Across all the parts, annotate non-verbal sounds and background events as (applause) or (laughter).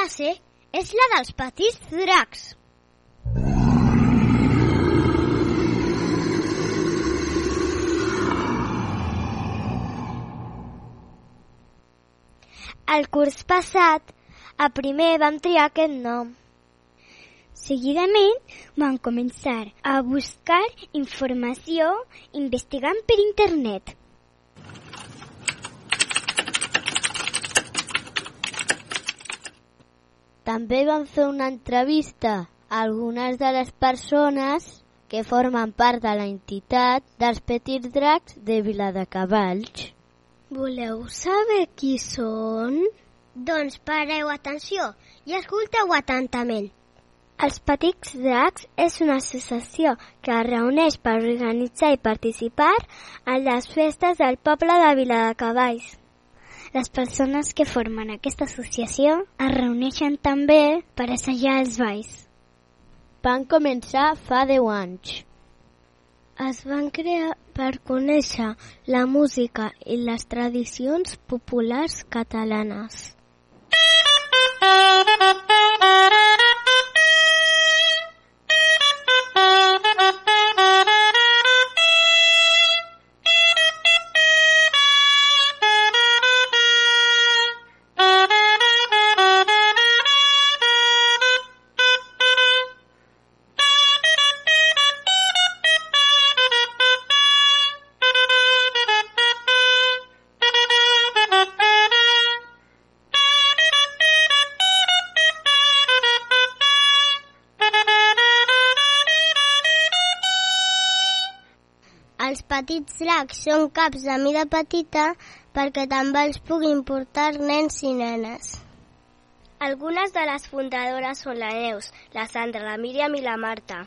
Classe és la dels petits dracs. El curs passat, a primer vam triar aquest nom. Seguidament vam començar a buscar informació investigant per internet. També vam fer una entrevista a algunes de les persones que formen part de la entitat dels Petits Dracs de Viladecavalls. Voleu saber qui són? Doncs pareu atenció i escolteu atentament. Els Petits Dracs és una associació que es reuneix per organitzar i participar en les festes del poble de Viladecavalls. Les persones que formen aquesta associació es reuneixen també per assajar els balls. Van començar fa 10 anys. Es van crear per conèixer la música i les tradicions populars catalanes. (laughs) petits dracs són caps de mida petita perquè també els puguin portar nens i nenes. Algunes de les fundadores són la Neus, la Sandra, la Míriam i la Marta.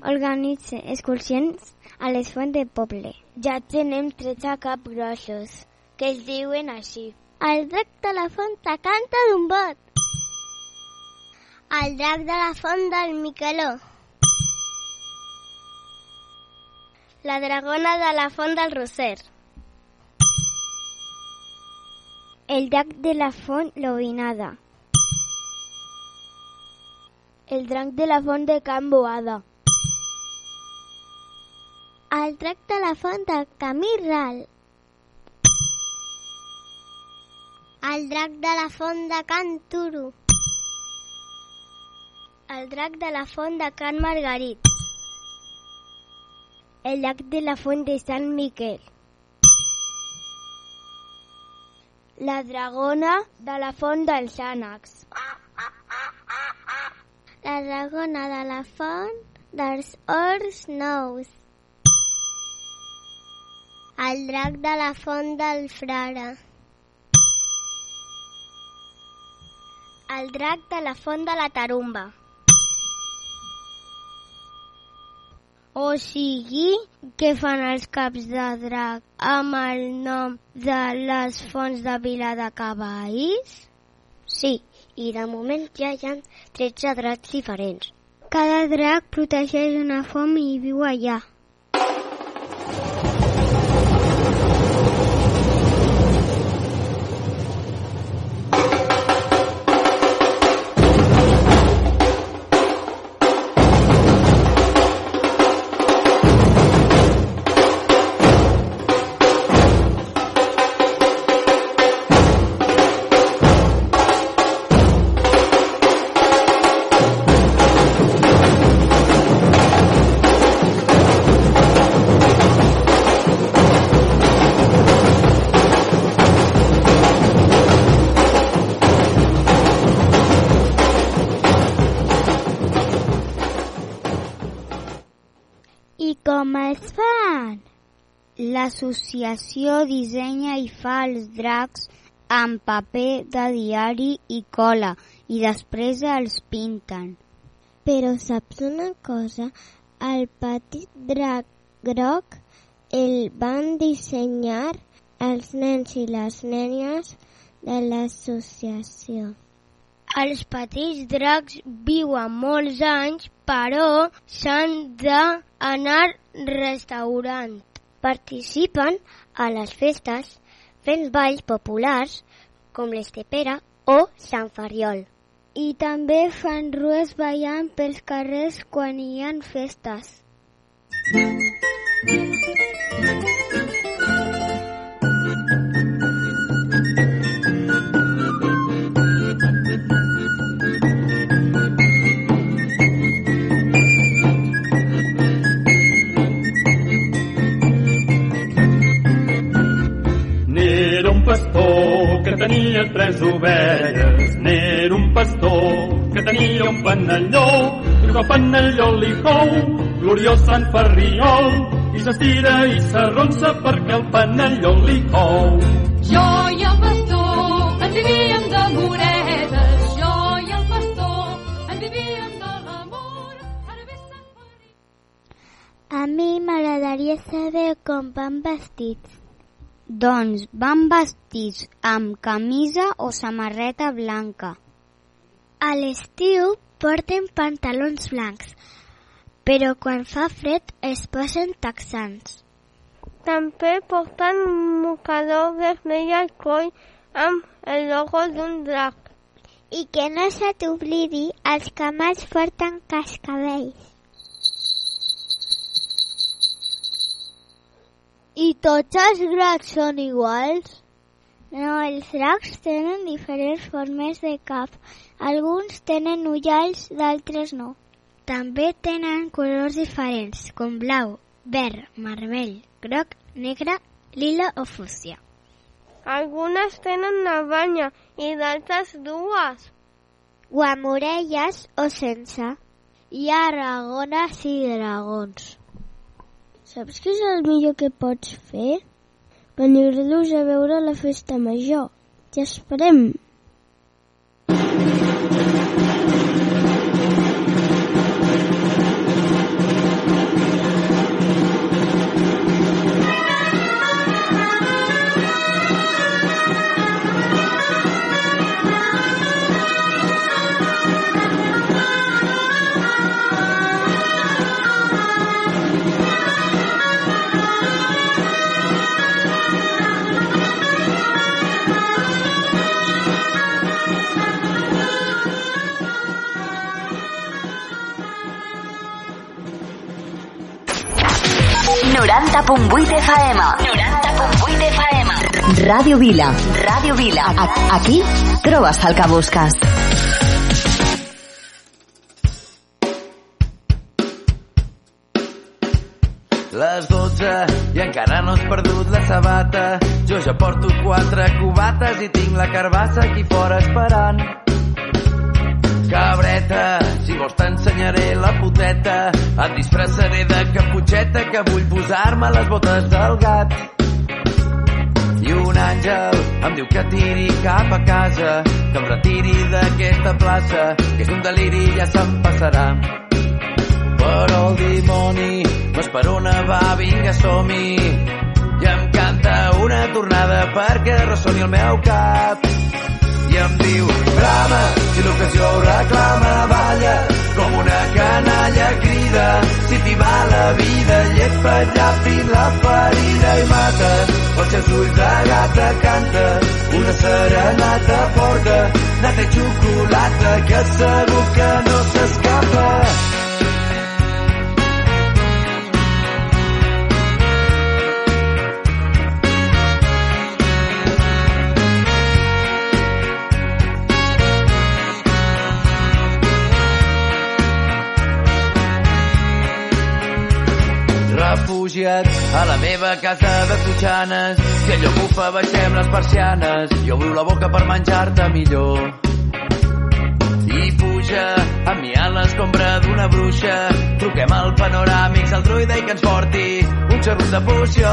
Organitza excursions a les fonts de poble. Ja tenem 13 cap grossos, que es diuen així. El drac de la font te canta d'un bot. El drac de la font del Miqueló. La dragona de la font del Roser. El drac de la font Lobinada. El drac de la font de Can Boada. El drac de la font de Camí Ral. El drac de la font de Can Turo. El drac de la font de Can Margarit. El llac de la font de Sant Miquel. La dragona de la font dels ànecs. La dragona de la font dels Horts Nous. El drac de la font del Frare. El drac de la font de la Tarumba. O sigui, què fan els caps de drac amb el nom de les fonts de Vila de Cavalls? Sí, i de moment ja hi ha 13 dracs diferents. Cada drac protegeix una font i viu allà. L'associació dissenya i fa els dracs amb paper de diari i cola i després els pinten. Però saps una cosa? El petit drac groc el van dissenyar els nens i les nenes de l'associació. Els petits dracs viuen molts anys, però s'han d'anar restaurant. Participen a les festes fent balls populars com l'estepera o Sant Ferriol. I també fan rues ballant pels carrers quan hi ha festes. N'era tenia tres ovelles. N'era un pastor que tenia un panelló. I el panelló li cou, gloriós Sant Ferriol. I s'estira i s'arronsa perquè el panelló li cou. Jo i el pastor ens vivíem d'amoretes. Jo i el pastor ens vivíem de l'amor. Ara ve Sant Ferriol. A mi m'agradaria saber com van vestits. Doncs van vestits amb camisa o samarreta blanca. A l'estiu porten pantalons blancs, però quan fa fred es posen texans. També porten un mocador vermell al coll amb el logo d'un drac. I que no se t'oblidi, els camals porten cascabells. I tots els dracs són iguals? No, els dracs tenen diferents formes de cap. Alguns tenen ullals, d'altres no. També tenen colors diferents, com blau, verd, vermell, groc, negre, lila o fúcsia. Algunes tenen una banya i d'altres dues. O amb orelles o sense. Hi ha dragones i dragons. Saps què és el millor que pots fer? Venir-los a veure la festa major. T'esperem! esperem! 90.8 FM. 90.8 FM. Ràdio Vila. Ràdio Vila. A aquí trobes el que busques. Les 12 i encara no has perdut la sabata. Jo ja porto quatre cubates i tinc la carbassa aquí fora esperant. Cabreta, si vols t'ensenyaré la puteta. Et disfressaré de caputxeta que vull posar-me les botes del gat. I un àngel em diu que tiri cap a casa, que em retiri d'aquesta plaça, que és un deliri i ja se'm passarà. Però el dimoni m'esperona, va, vinga, som-hi. I em canta una tornada perquè ressoni el meu cap. I em diu, l'ocasió reclama, balla, com una canalla crida, si t'hi va la vida, llet allà fins la ferida i mata, els seus ulls de gata canta, una serenata forta, nata i xocolata, que segur que no s'escapa. Refugiat a la meva casa de Totxanes. Si allò bufa, baixem les persianes i obro la boca per menjar-te millor. I puja a mi l'escombra d'una bruixa. Truquem al panoràmics, al druida i que ens porti un xerrut de poció.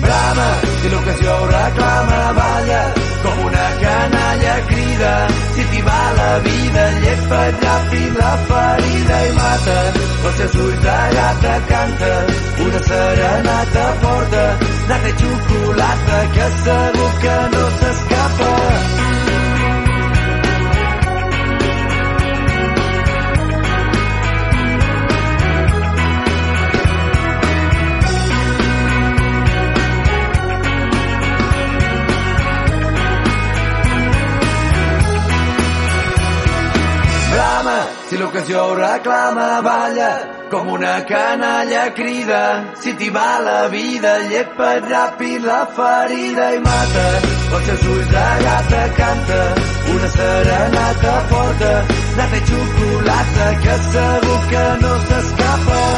Brama, si l'ocasió reclama, balla, com una canalla crida. Si t'hi va la vida, llet allà fins la ferida i mata. Els seus ulls de gata canta, una serenata forta, nata i xocolata, que segur que no s'escapa. l'ocasió l'ocasió reclama, balla, com una canalla crida. Si t'hi va la vida, llepa ràpid la ferida i mata. Els seus ulls de gata canta, una serenata forta. Nata i xocolata, que segur que no s'escapa.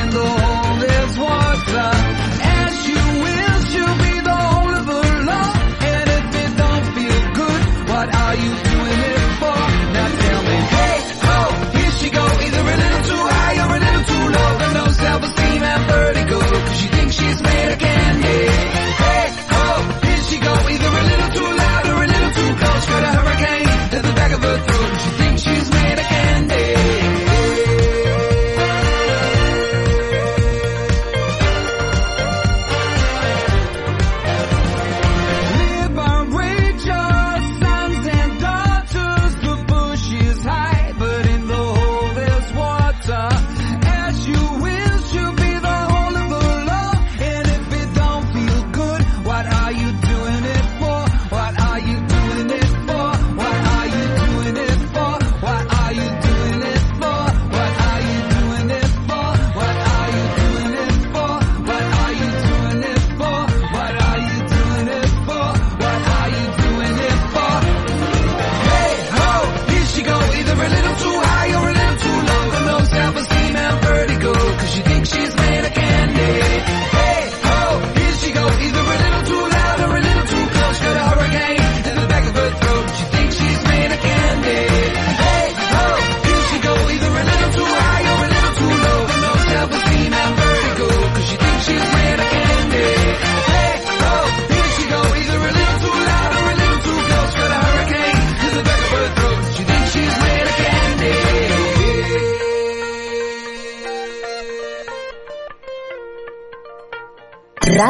and the whole is one.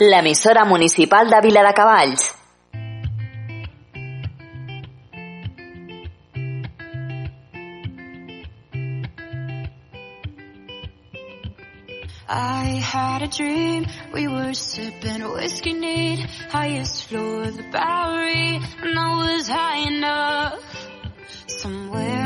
l'emissora municipal de Vila de Cavalls. I had a dream, we were sipping whiskey neat, highest floor of the Bowery, and I was high enough somewhere.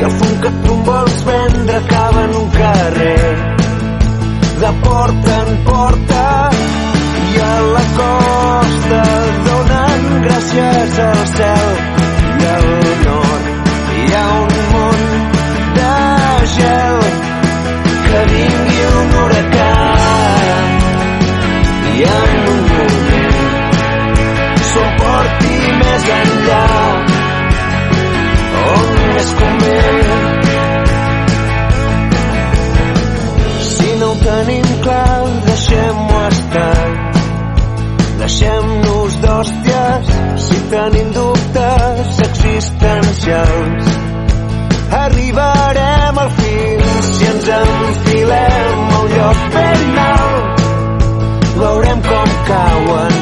i el fum que tu vols vendre acaba en un carrer. De porta en porta i a la costa donen gràcies al cel. Tenim dubtes existencials. Arribarem al fil si ens enfilem a un lloc ben alt. Veurem com cauen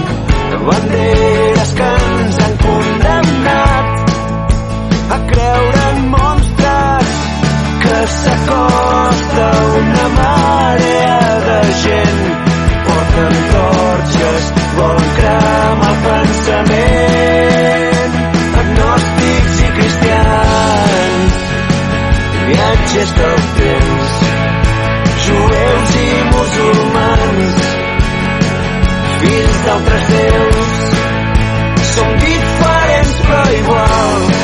banderes que ens han condemnat a creure en monstres que s'acosta una viatges del temps jueus i musulmans. Fills d'altres déus. Som diferents però iguals.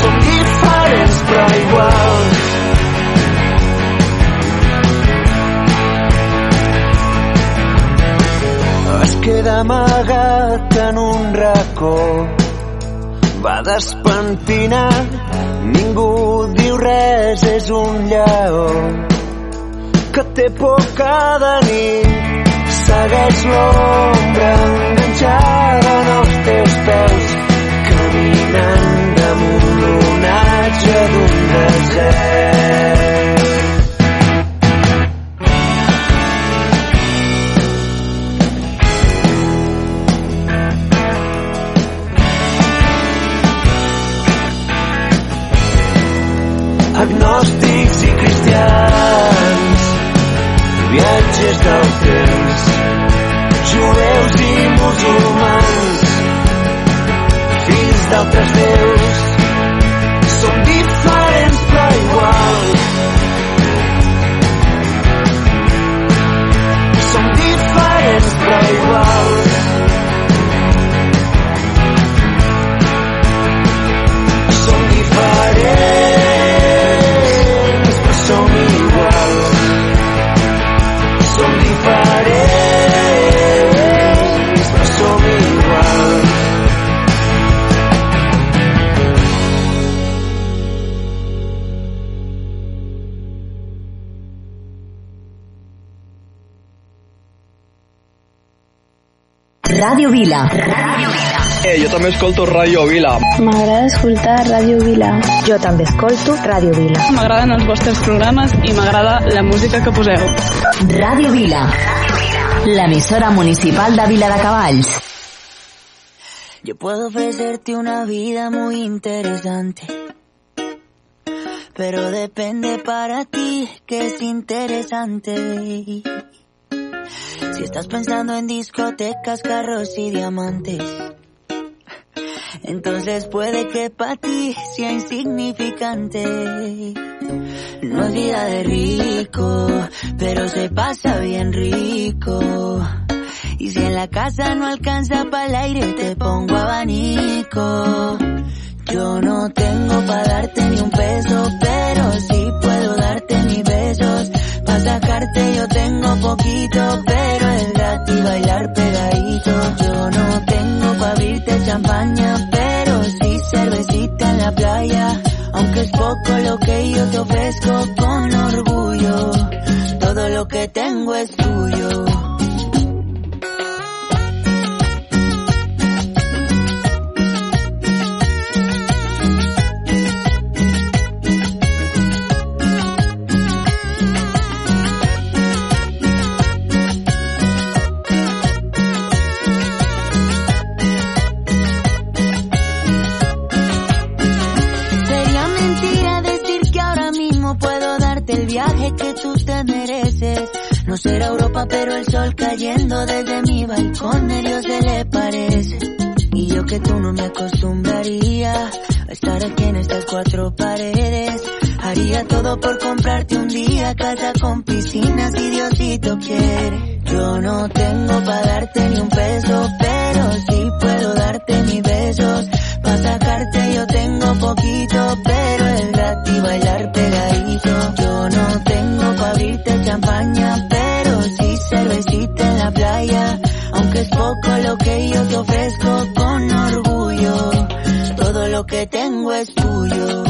Som diferents però iguals. Es queda amagat en un racó va despentinat ningú diu res és un lleó que té por cada nit. Segueix l'ombra enganxada en els teus peus caminant damunt l'onatge d'un desert viatges del temps jueus i musulmans. Fills d'altres déus som diferents però iguals. Som diferents però iguals Ràdio Vila. Eh, jo també escolto Ràdio Vila. M'agrada escoltar Ràdio Vila. Jo també escolto Ràdio Vila. M'agraden els vostres programes i m'agrada la música que poseu. Ràdio Vila. L'emissora municipal de Vila de Cavalls. Yo puedo ofrecerte una vida muy interesante. Pero depende para ti que es interesante. Si estás pensando en discotecas, carros y diamantes. Entonces puede que para ti sea insignificante. No es vida de rico, pero se pasa bien rico. Y si en la casa no alcanza para el aire, te pongo abanico. Yo no tengo para darte ni un peso, pero sí puedo darte mis besos. Para sacarte yo tengo poquito, pero es gratis bailar pegadito. Yo no tengo para abrirte champaña, pero sí cervecita en la playa. Aunque es poco lo que yo te ofrezco con orgullo, todo lo que tengo es tuyo. No será Europa, pero el sol cayendo desde mi balcón a Dios se le parece. Y yo que tú no me acostumbraría a estar aquí en estas cuatro paredes. Haría todo por comprarte un día casa con piscina si Diosito quiere. Yo no tengo para darte ni un peso, pero sí puedo darte mis besos. Para sacarte yo tengo poquito, pero es gratis bailar pegadito. Yo no tengo para abrirte champaña, la playa. Aunque es poco lo que yo te ofrezco con orgullo, todo lo que tengo es tuyo.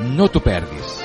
No t'ho perdis.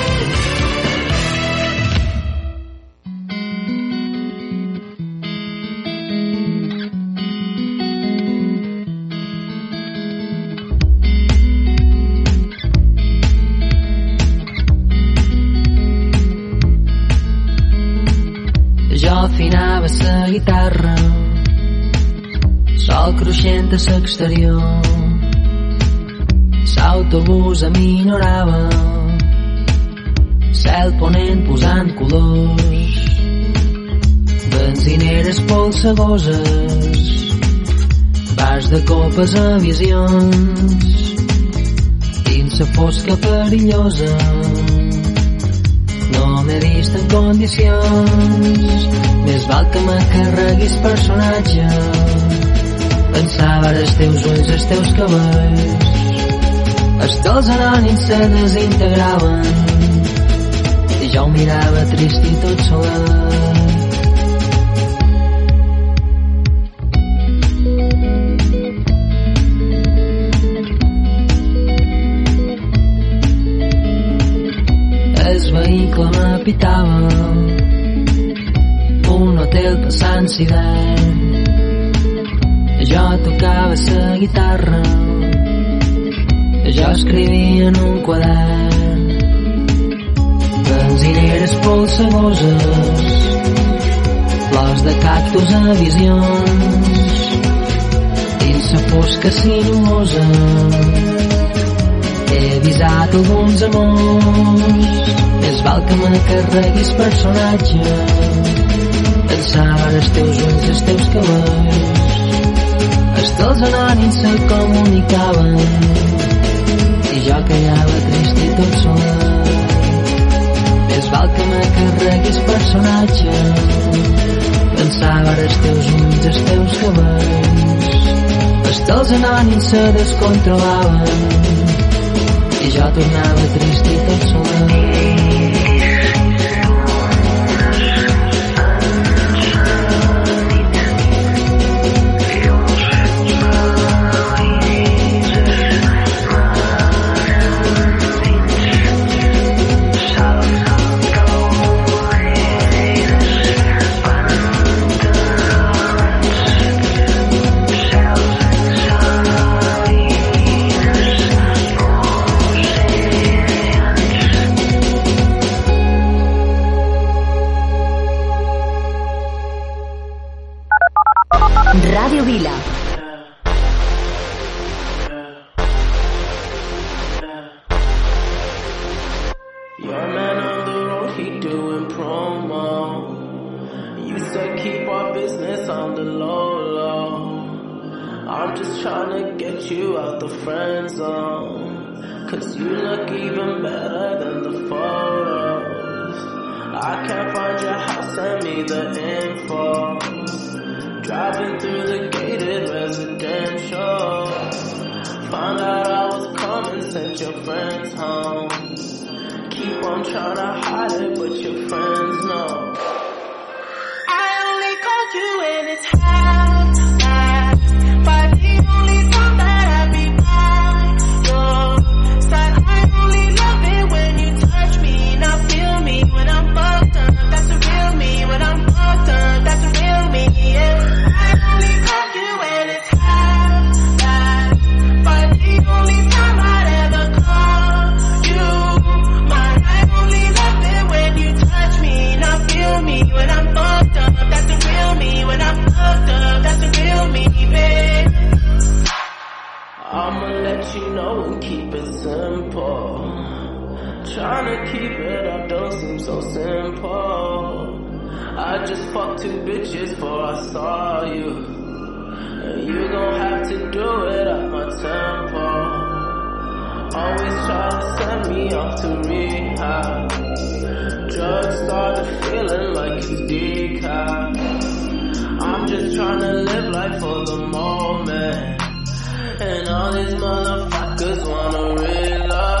l'exterior l'autobús aminorava cel ponent posant colors. Benzineres polsegoses. Bars de copes a visions dins la fosca perillosa. No m'he vist en condicions. Més val que m'acarreguis personatges pensava els teus ulls, els teus cabells. Els dels anònims se desintegraven. I jo ho mirava trist i tot solet. Vehicle m'apitava. Un hotel passant d'hivern jo tocava la guitarra jo escrivia en un quadern. Benzineres polsegoses flors de cactus a visions dins la fosca sinuosa he avisat alguns amors més val que me carreguis personatge pensava en els teus ulls, els teus cabells els dels anònims se comunicaven. I jo callava trist i tot solet més val que me carreguis personatge. Pensava en els teus ulls, els teus cabells. Els dels anònims se descontrolaven. I jo tornava trist i tot solet Trying to hide it, but your friends know. I only called you when it's just fucked two bitches before I saw you. And you gon' have to do it at my tempo. Always try to send me off to rehab. Drugs started feeling like it's decaf. I'm just trying to live life for the moment. And all these motherfuckers wanna realize.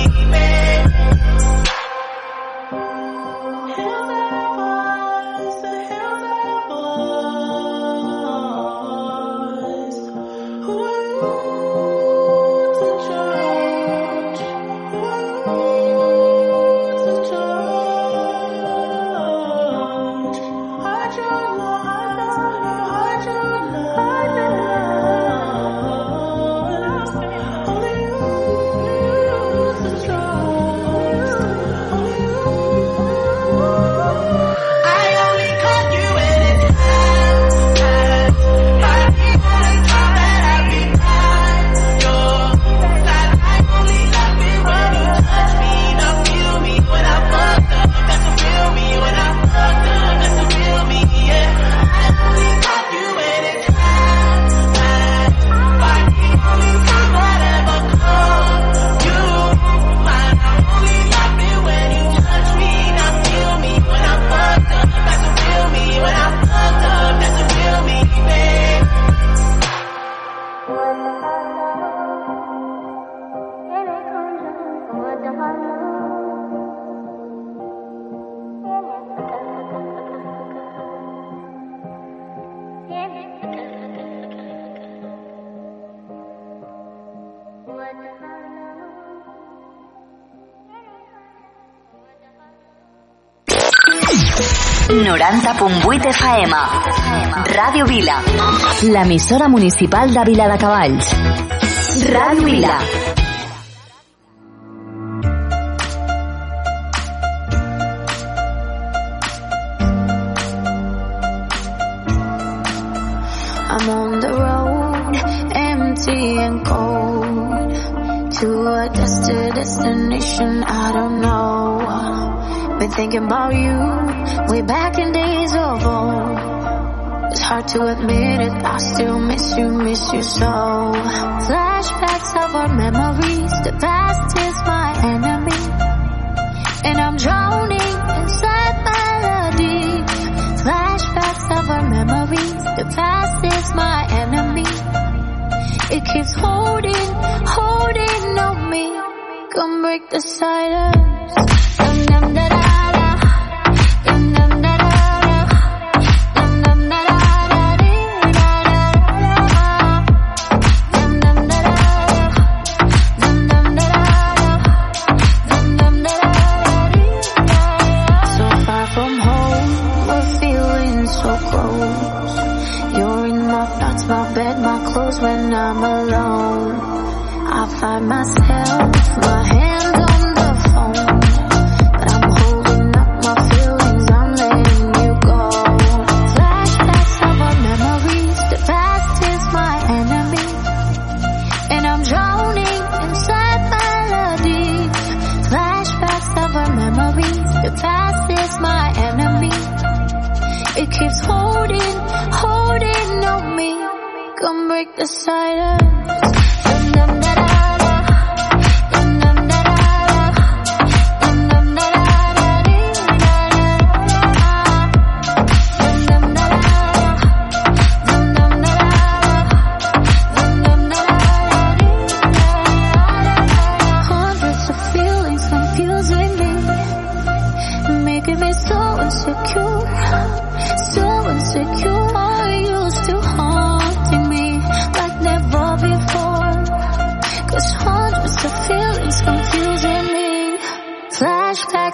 90.8 FM. Ràdio Vila. L'emissora municipal de Vila de Cavalls. Ràdio Vila. I'm on the road, empty and cold. To a destination I don't know. Been thinking about you way back in days of old. It's hard to admit it, I still miss you, miss you so. Flashbacks of our memories, the past is my enemy. And I'm drowning inside melody. Flashbacks of our memories, the past is my enemy. It keeps holding, holding on me. Come break the silence.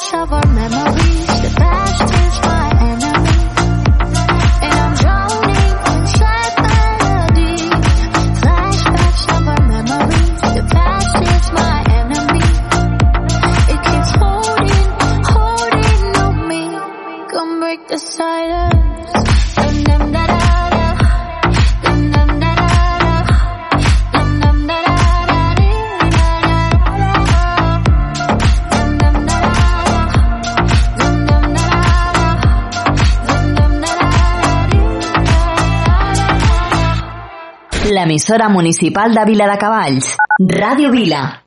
shovel. l'emissora municipal de Vila de Cavalls, Ràdio Vila.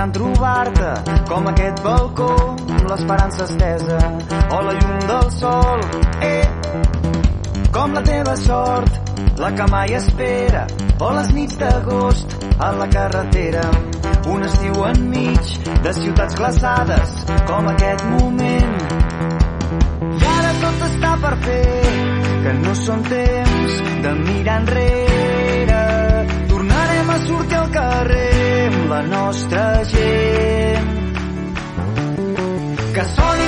Intentant trobar-te com aquest balcó l'esperança estesa o la llum del sol. Eh, com la teva sort la que mai espera o les nits d'agost a la carretera. Un estiu enmig de ciutats glaçades com aquest moment. I ara tot està per fer que no són temps de mirar enrere. A sortir al carrer amb la nostra gent. Que sonin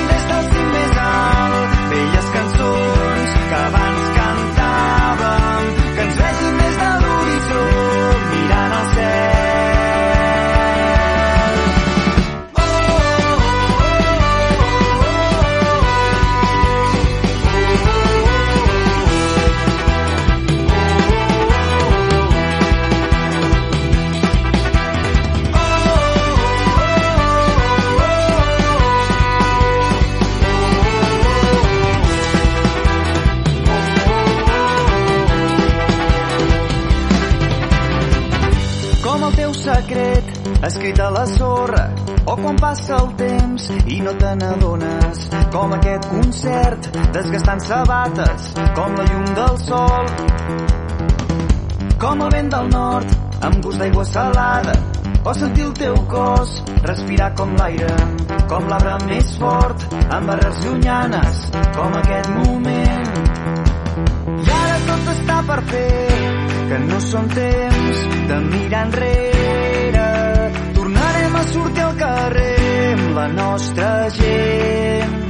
secret escrit a la sorra o quan passa el temps i no te n'adones com aquest concert desgastant sabates com la llum del sol com el vent del nord amb gust d'aigua salada o sentir el teu cos respirar com l'aire com l'arbre més fort amb arrels llunyanes com aquest moment i ara tot està per fer que no són temps de mirar enrere. Sortir al carrer amb la nostra gent.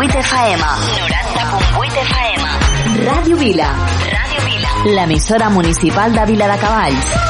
90.8 FM. 90.8 FM. Ràdio Vila. Ràdio Vila. L'emissora municipal de Vila de Cavalls.